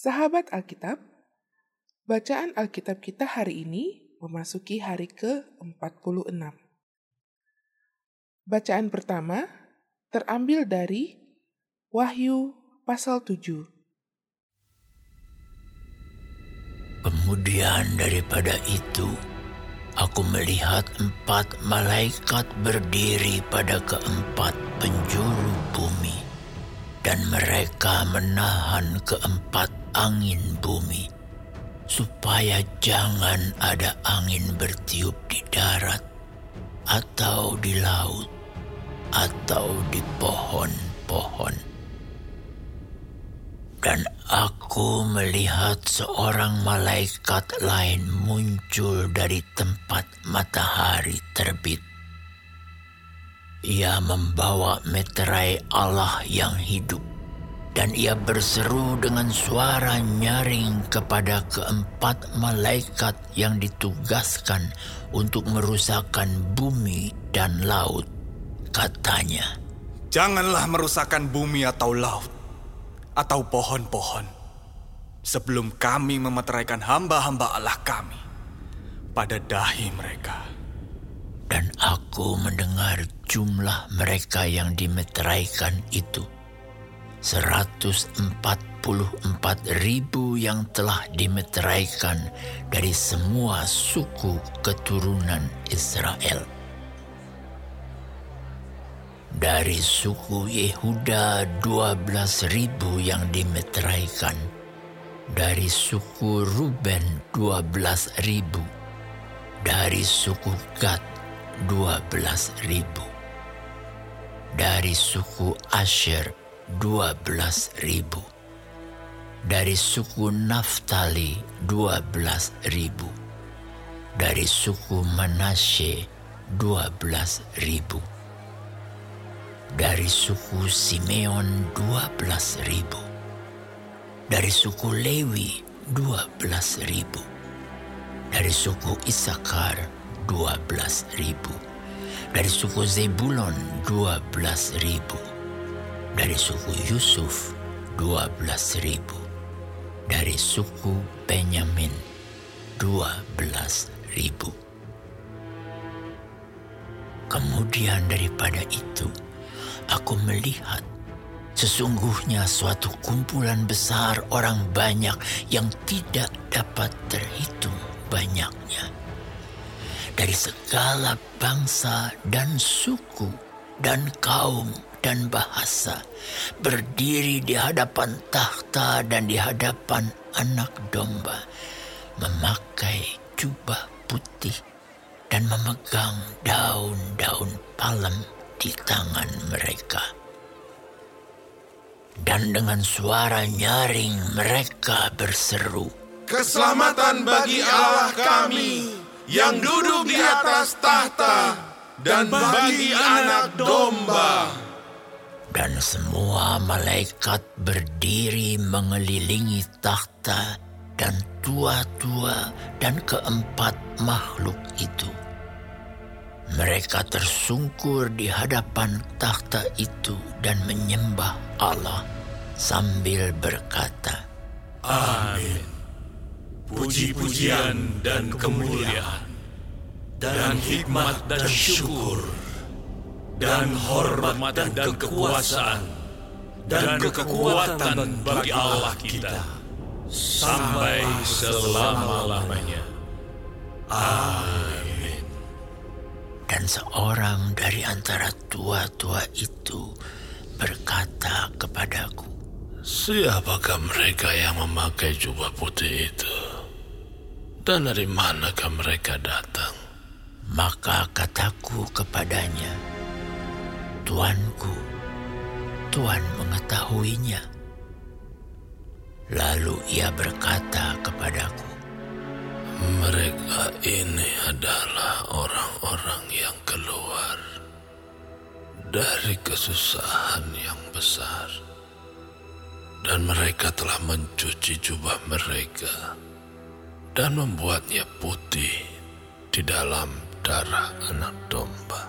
Sahabat Alkitab, bacaan Alkitab kita hari ini memasuki hari ke-46. Bacaan pertama terambil dari Wahyu pasal 7. Kemudian daripada itu, aku melihat empat malaikat berdiri pada keempat penjuru bumi, dan mereka menahan keempat angin bumi, supaya jangan ada angin bertiup di darat, atau di laut, atau di pohon-pohon. Dan aku melihat seorang malaikat lain muncul dari tempat matahari terbit. Ia membawa meterai Allah yang hidup dan ia berseru dengan suara nyaring kepada keempat malaikat yang ditugaskan untuk merusakkan bumi dan laut. Katanya, Janganlah merusakkan bumi atau laut, atau pohon-pohon, sebelum kami memeteraikan hamba-hamba Allah kami pada dahi mereka. Dan aku mendengar jumlah mereka yang dimeteraikan itu. 144 ribu yang telah dimeteraikan dari semua suku keturunan Israel. Dari suku Yehuda 12 ribu yang dimeteraikan. Dari suku Ruben 12 ribu. Dari suku Gad 12 ribu. Dari suku Asher 12 ribu. Dari suku Naftali 12 ribu. Dari suku Manasye 12 ribu. Dari suku Simeon 12 ribu. Dari suku Lewi 12 ribu. Dari suku Isakar 12 ribu. Dari suku Zebulon 12 ribu. Dari suku Yusuf 12 ribu. Dari suku Benyamin 12 ribu. Kemudian daripada itu, aku melihat sesungguhnya suatu kumpulan besar orang banyak yang tidak dapat terhitung banyaknya. Dari segala bangsa dan suku dan kaum dan bahasa berdiri di hadapan takhta dan di hadapan anak domba memakai jubah putih dan memegang daun-daun palem di tangan mereka. Dan dengan suara nyaring mereka berseru, Keselamatan bagi Allah kami yang duduk di atas tahta dan bagi anak domba. dan semua malaikat berdiri mengelilingi takhta dan tua-tua dan keempat makhluk itu. Mereka tersungkur di hadapan takhta itu dan menyembah Allah sambil berkata, Amin. Puji-pujian dan kemuliaan dan hikmat dan syukur dan hormat dan kekuasaan dan kekuatan bagi Allah kita sampai selama-lamanya. Amin. Dan seorang dari antara tua-tua itu berkata kepadaku, Siapakah mereka yang memakai jubah putih itu? Dan dari manakah mereka datang? Maka kataku kepadanya, Tuanku, Tuan mengetahuinya. Lalu ia berkata kepadaku, Mereka ini adalah orang-orang yang keluar dari kesusahan yang besar. Dan mereka telah mencuci jubah mereka dan membuatnya putih di dalam darah anak domba.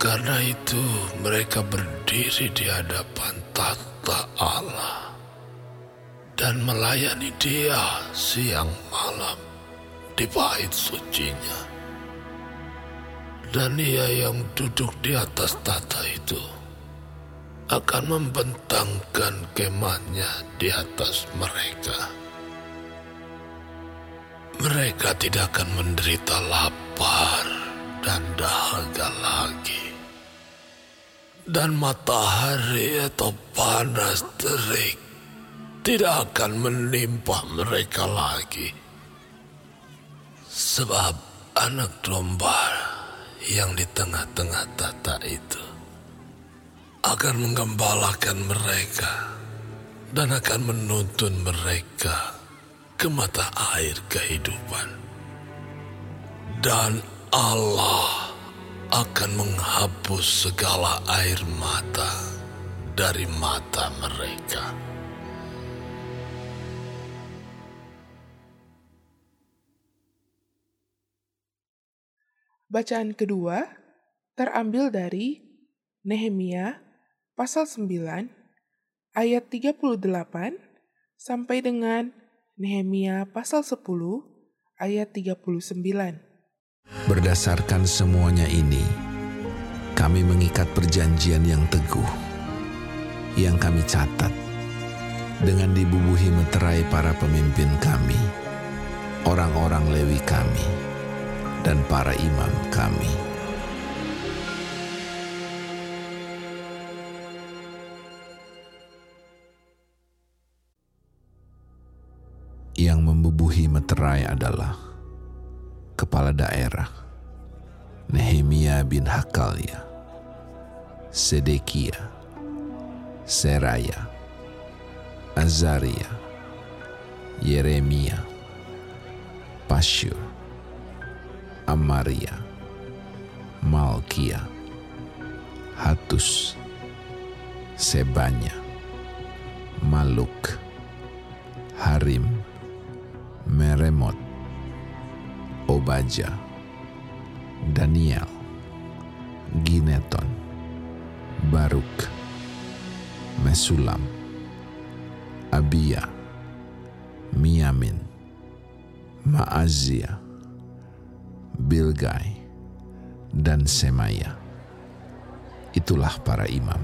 Karena itu mereka berdiri di hadapan tata Allah dan melayani dia siang malam di bait sucinya. Dan ia yang duduk di atas tata itu akan membentangkan kemahnya di atas mereka. Mereka tidak akan menderita lapar dan dahaga lagi. Dan matahari atau panas terik tidak akan menimpa mereka lagi. Sebab anak domba yang di tengah-tengah tata itu akan menggembalakan mereka dan akan menuntun mereka ke mata air kehidupan. Dan Allah akan menghapus segala air mata dari mata mereka. Bacaan kedua terambil dari Nehemia pasal 9 ayat 38 sampai dengan Nehemia pasal 10 ayat 39. Berdasarkan semuanya ini, kami mengikat perjanjian yang teguh yang kami catat dengan dibubuhi meterai para pemimpin kami, orang-orang Lewi kami dan para imam kami. Meterai adalah kepala daerah Nehemia bin Hakalia, Sedekia, Seraya, Azaria, Yeremia, Pasyur, Amaria, Malkia, Hatus, Sebanya, Maluk, Harim, Obaja, Daniel, Gineton, Baruk, Mesulam, Abia, Miamin, Maazia, Bilgai, dan Semaya. Itulah para imam.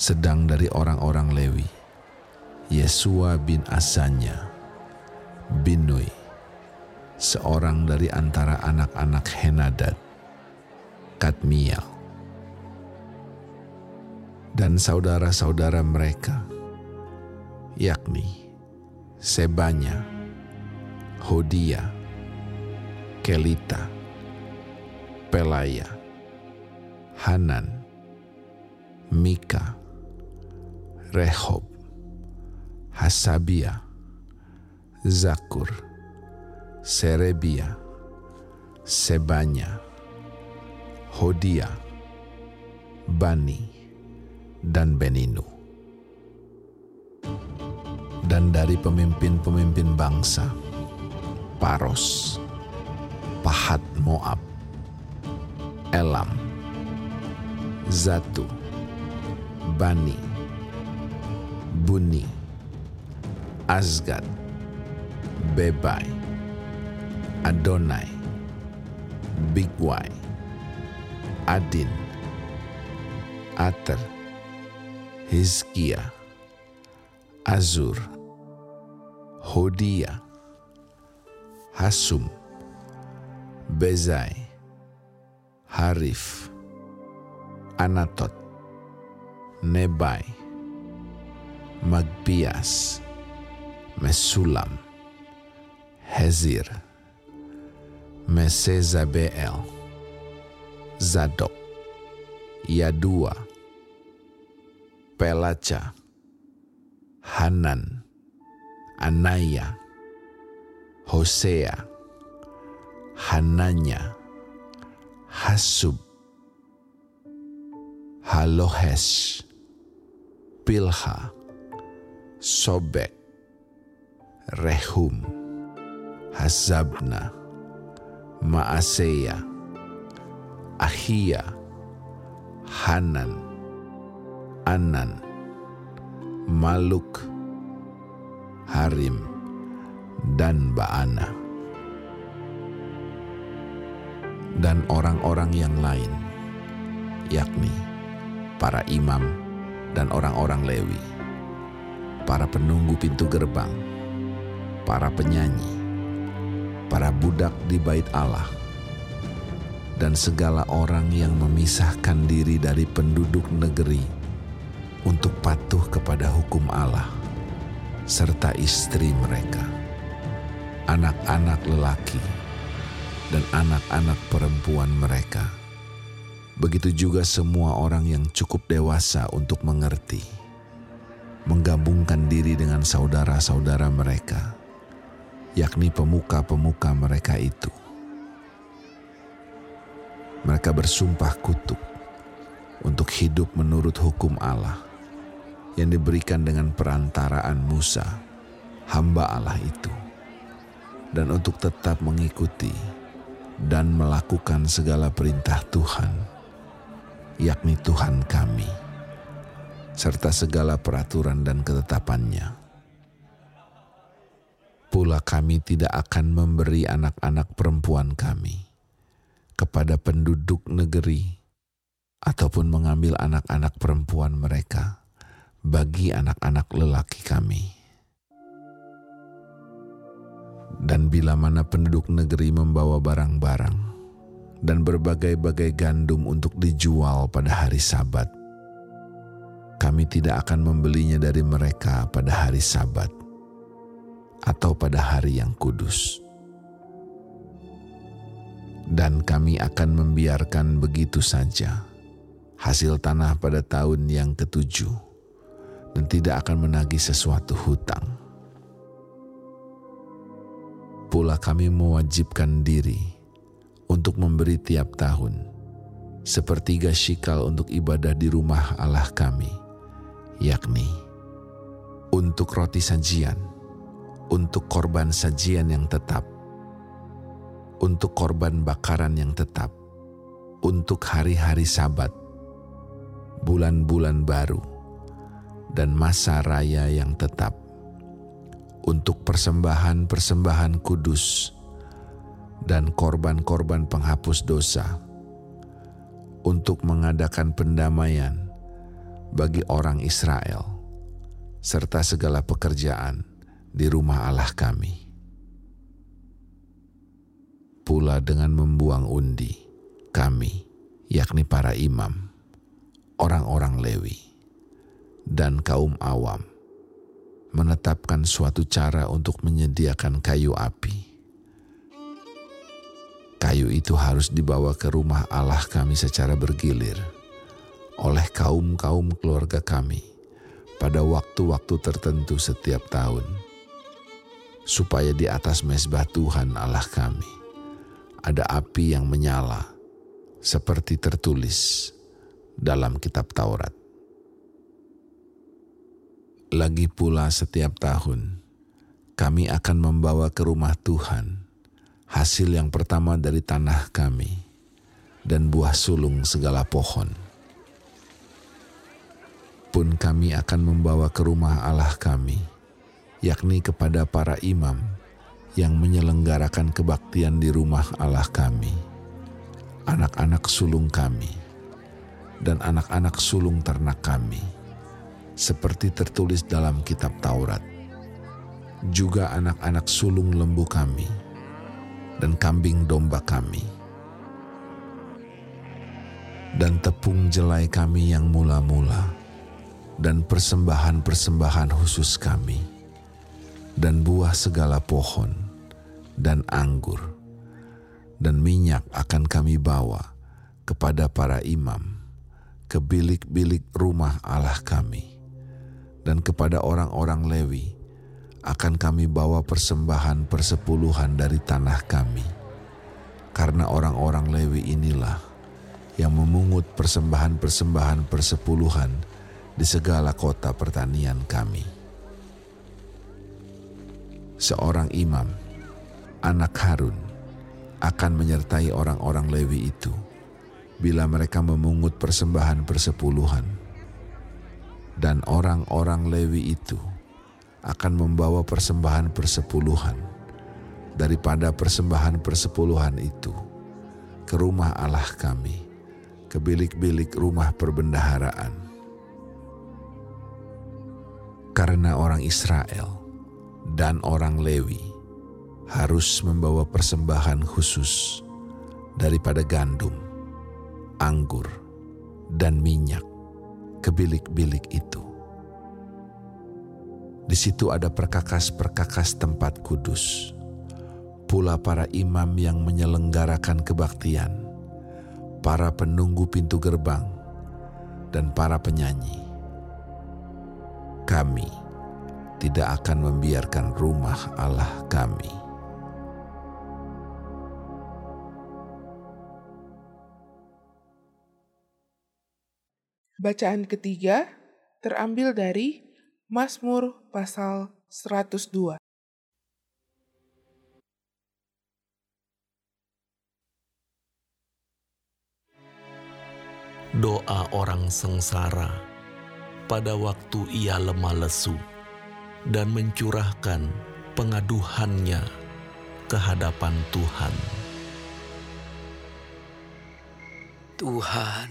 Sedang dari orang-orang Lewi, Yesua bin Asanya, bin Nui, seorang dari antara anak-anak Henadad, Katmiel, dan saudara-saudara mereka, yakni Sebanya, Hodia, Kelita, Pelaya, Hanan, Mika, Rehob, Hasabia, Zakur, Serebia, Sebanya, Hodia, Bani, dan Beninu. Dan dari pemimpin-pemimpin bangsa, Paros, Pahat Moab, Elam, Zatu, Bani, Buni, Azgad, Bebai, Adonai, Bigwai, Adin, Ater, Hizkia, Azur, Hodia, Hasum, Bezai, Harif, Anatot, Nebai, Magbias, Mesulam, Hezir, Mesezabeel, Zadok, Yadua, Pelaca, Hanan, Anaya, Hosea, Hananya, Hasub, Halohes, Pilha, Sobek, Rehum, Hazabna, Maaseya, Ahia, Hanan, Anan, Maluk, Harim, dan Baana. Dan orang-orang yang lain, yakni para imam dan orang-orang Lewi, para penunggu pintu gerbang, para penyanyi, para budak di bait Allah, dan segala orang yang memisahkan diri dari penduduk negeri untuk patuh kepada hukum Allah, serta istri mereka, anak-anak lelaki, dan anak-anak perempuan mereka. Begitu juga semua orang yang cukup dewasa untuk mengerti, menggabungkan diri dengan saudara-saudara mereka, yakni pemuka-pemuka mereka itu. Mereka bersumpah kutuk untuk hidup menurut hukum Allah yang diberikan dengan perantaraan Musa, hamba Allah itu, dan untuk tetap mengikuti dan melakukan segala perintah Tuhan, yakni Tuhan kami, serta segala peraturan dan ketetapannya. Pula kami tidak akan memberi anak-anak perempuan kami kepada penduduk negeri ataupun mengambil anak-anak perempuan mereka bagi anak-anak lelaki kami. Dan bila mana penduduk negeri membawa barang-barang dan berbagai-bagai gandum untuk dijual pada hari Sabat, kami tidak akan membelinya dari mereka pada hari Sabat atau pada hari yang kudus. Dan kami akan membiarkan begitu saja hasil tanah pada tahun yang ketujuh dan tidak akan menagih sesuatu hutang. Pula kami mewajibkan diri untuk memberi tiap tahun sepertiga shikal untuk ibadah di rumah Allah kami, yakni untuk roti sajian, untuk korban sajian yang tetap, untuk korban bakaran yang tetap, untuk hari-hari sabat, bulan-bulan baru, dan masa raya yang tetap untuk persembahan-persembahan kudus dan korban-korban penghapus dosa untuk mengadakan pendamaian bagi orang Israel serta segala pekerjaan di rumah Allah kami. Pula dengan membuang undi kami yakni para imam, orang-orang Lewi dan kaum awam menetapkan suatu cara untuk menyediakan kayu api. Kayu itu harus dibawa ke rumah Allah kami secara bergilir oleh kaum-kaum keluarga kami pada waktu-waktu tertentu setiap tahun, supaya di atas mesbah Tuhan Allah kami ada api yang menyala, seperti tertulis dalam Kitab Taurat. Lagi pula setiap tahun, kami akan membawa ke rumah Tuhan hasil yang pertama dari tanah kami dan buah sulung segala pohon. Pun kami akan membawa ke rumah Allah kami, yakni kepada para imam yang menyelenggarakan kebaktian di rumah Allah kami, anak-anak sulung kami, dan anak-anak sulung ternak kami seperti tertulis dalam kitab Taurat. Juga anak-anak sulung lembu kami dan kambing domba kami. Dan tepung jelai kami yang mula-mula dan persembahan-persembahan khusus kami dan buah segala pohon dan anggur dan minyak akan kami bawa kepada para imam ke bilik-bilik rumah Allah kami dan kepada orang-orang Lewi akan kami bawa persembahan persepuluhan dari tanah kami. Karena orang-orang Lewi inilah yang memungut persembahan-persembahan persepuluhan di segala kota pertanian kami. Seorang imam, anak Harun, akan menyertai orang-orang Lewi itu bila mereka memungut persembahan persepuluhan Dan orang-orang Lewi itu akan membawa persembahan persepuluhan daripada persembahan persepuluhan itu ke rumah Allah kami, ke bilik-bilik rumah perbendaharaan. Karena orang Israel dan orang Lewi harus membawa persembahan khusus daripada gandum, anggur, dan minyak ke bilik-bilik itu. Di situ ada perkakas-perkakas tempat kudus, pula para imam yang menyelenggarakan kebaktian, para penunggu pintu gerbang, dan para penyanyi. Kami tidak akan membiarkan rumah Allah kami Bacaan ketiga terambil dari Mazmur pasal 102. Doa orang sengsara pada waktu ia lemah lesu dan mencurahkan pengaduhannya ke hadapan Tuhan. Tuhan,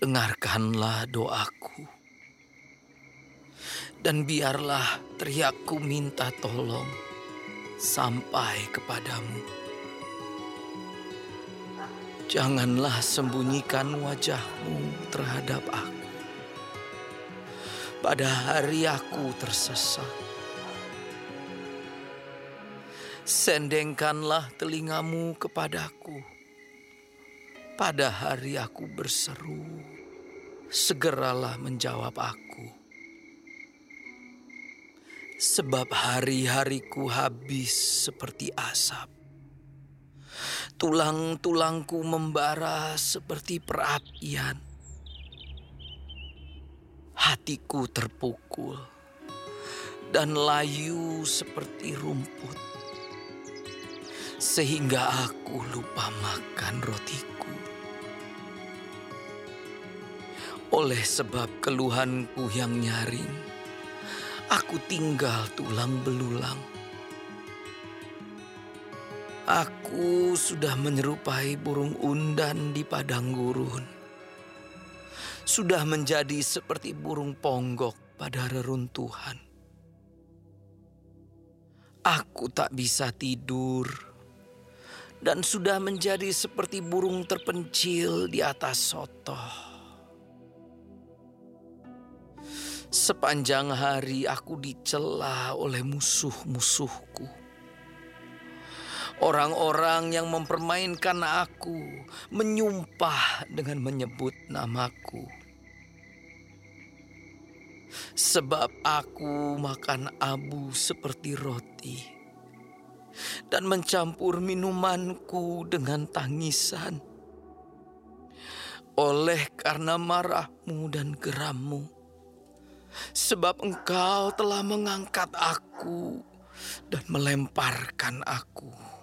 dengarkanlah doaku. Dan biarlah teriakku minta tolong sampai kepadamu. Janganlah sembunyikan wajahmu terhadap aku. Pada hari aku tersesat. Sendengkanlah telingamu kepadaku pada hari aku berseru, segeralah menjawab aku. Sebab hari-hariku habis seperti asap. Tulang-tulangku membara seperti perapian. Hatiku terpukul dan layu seperti rumput. Sehingga aku lupa makan rotiku. Oleh sebab keluhanku yang nyaring, aku tinggal tulang belulang. Aku sudah menyerupai burung undan di padang gurun. Sudah menjadi seperti burung ponggok pada reruntuhan. Aku tak bisa tidur dan sudah menjadi seperti burung terpencil di atas sotoh. Sepanjang hari aku dicela oleh musuh-musuhku. Orang-orang yang mempermainkan aku menyumpah dengan menyebut namaku. Sebab aku makan abu seperti roti dan mencampur minumanku dengan tangisan. Oleh karena marahmu dan gerammu, sebab engkau telah mengangkat aku dan melemparkan aku.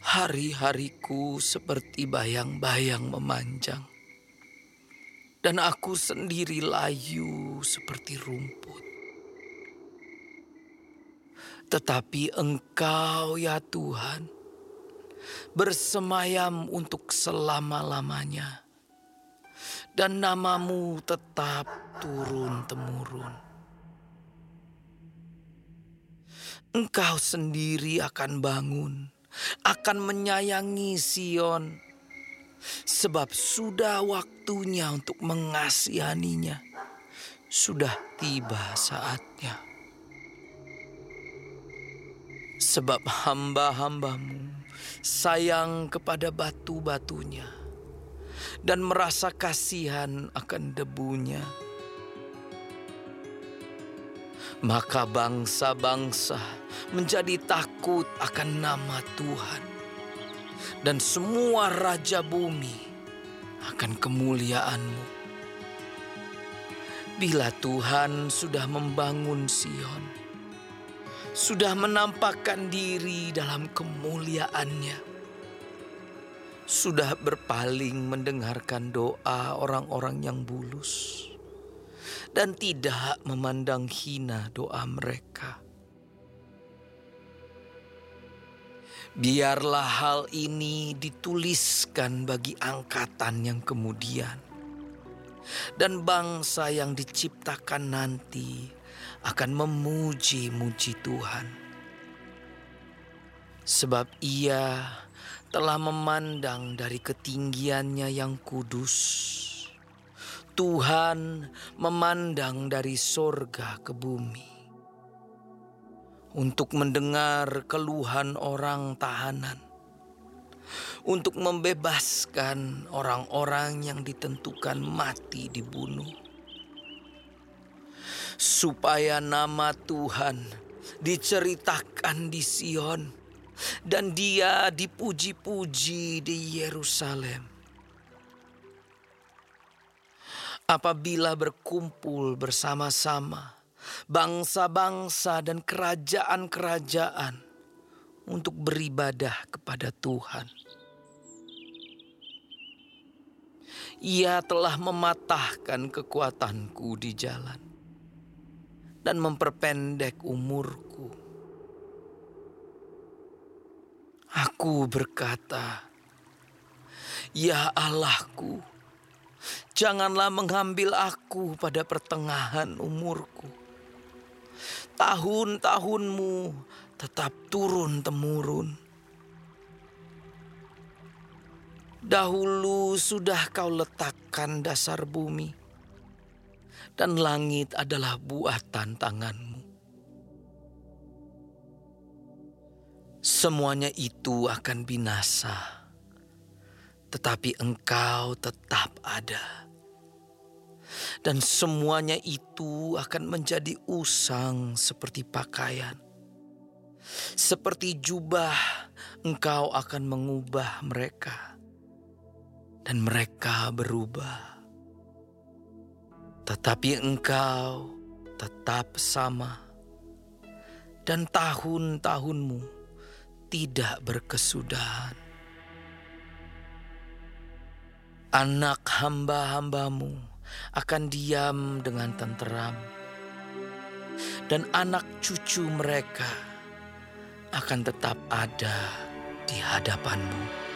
Hari-hariku seperti bayang-bayang memanjang, dan aku sendiri layu seperti rumput. Tetapi Engkau, ya Tuhan, bersemayam untuk selama-lamanya dan namamu tetap turun-temurun. Engkau sendiri akan bangun, akan menyayangi Sion, sebab sudah waktunya untuk mengasihaninya. Sudah tiba saatnya. Sebab hamba-hambamu sayang kepada batu-batunya dan merasa kasihan akan debunya. Maka bangsa-bangsa menjadi takut akan nama Tuhan, dan semua raja bumi akan kemuliaanmu. Bila Tuhan sudah membangun Sion, sudah menampakkan diri dalam kemuliaannya sudah berpaling mendengarkan doa orang-orang yang bulus dan tidak memandang hina doa mereka. Biarlah hal ini dituliskan bagi angkatan yang kemudian, dan bangsa yang diciptakan nanti akan memuji-muji Tuhan, sebab Ia telah memandang dari ketinggiannya yang kudus. Tuhan memandang dari sorga ke bumi. Untuk mendengar keluhan orang tahanan, untuk membebaskan orang-orang yang ditentukan mati dibunuh, supaya nama Tuhan diceritakan di Sion. Dan dia dipuji-puji di Yerusalem. Apabila berkumpul bersama-sama bangsa-bangsa dan kerajaan-kerajaan untuk beribadah kepada Tuhan. Ia telah mematahkan kekuatanku di jalan dan memperpendek umurku Aku berkata, "Ya Allahku, janganlah mengambil aku pada pertengahan umurku. Tahun-tahunmu tetap turun-temurun. Dahulu sudah kau letakkan dasar bumi, dan langit adalah buatan tanganmu. Semuanya itu akan binasa, tetapi engkau tetap ada. Dan semuanya itu akan menjadi usang seperti pakaian. Seperti jubah, engkau akan mengubah mereka, dan mereka berubah. Tetapi engkau tetap sama, dan tahun-tahunmu tidak berkesudahan. Anak hamba-hambamu akan diam dengan tenteram, dan anak cucu mereka akan tetap ada di hadapanmu.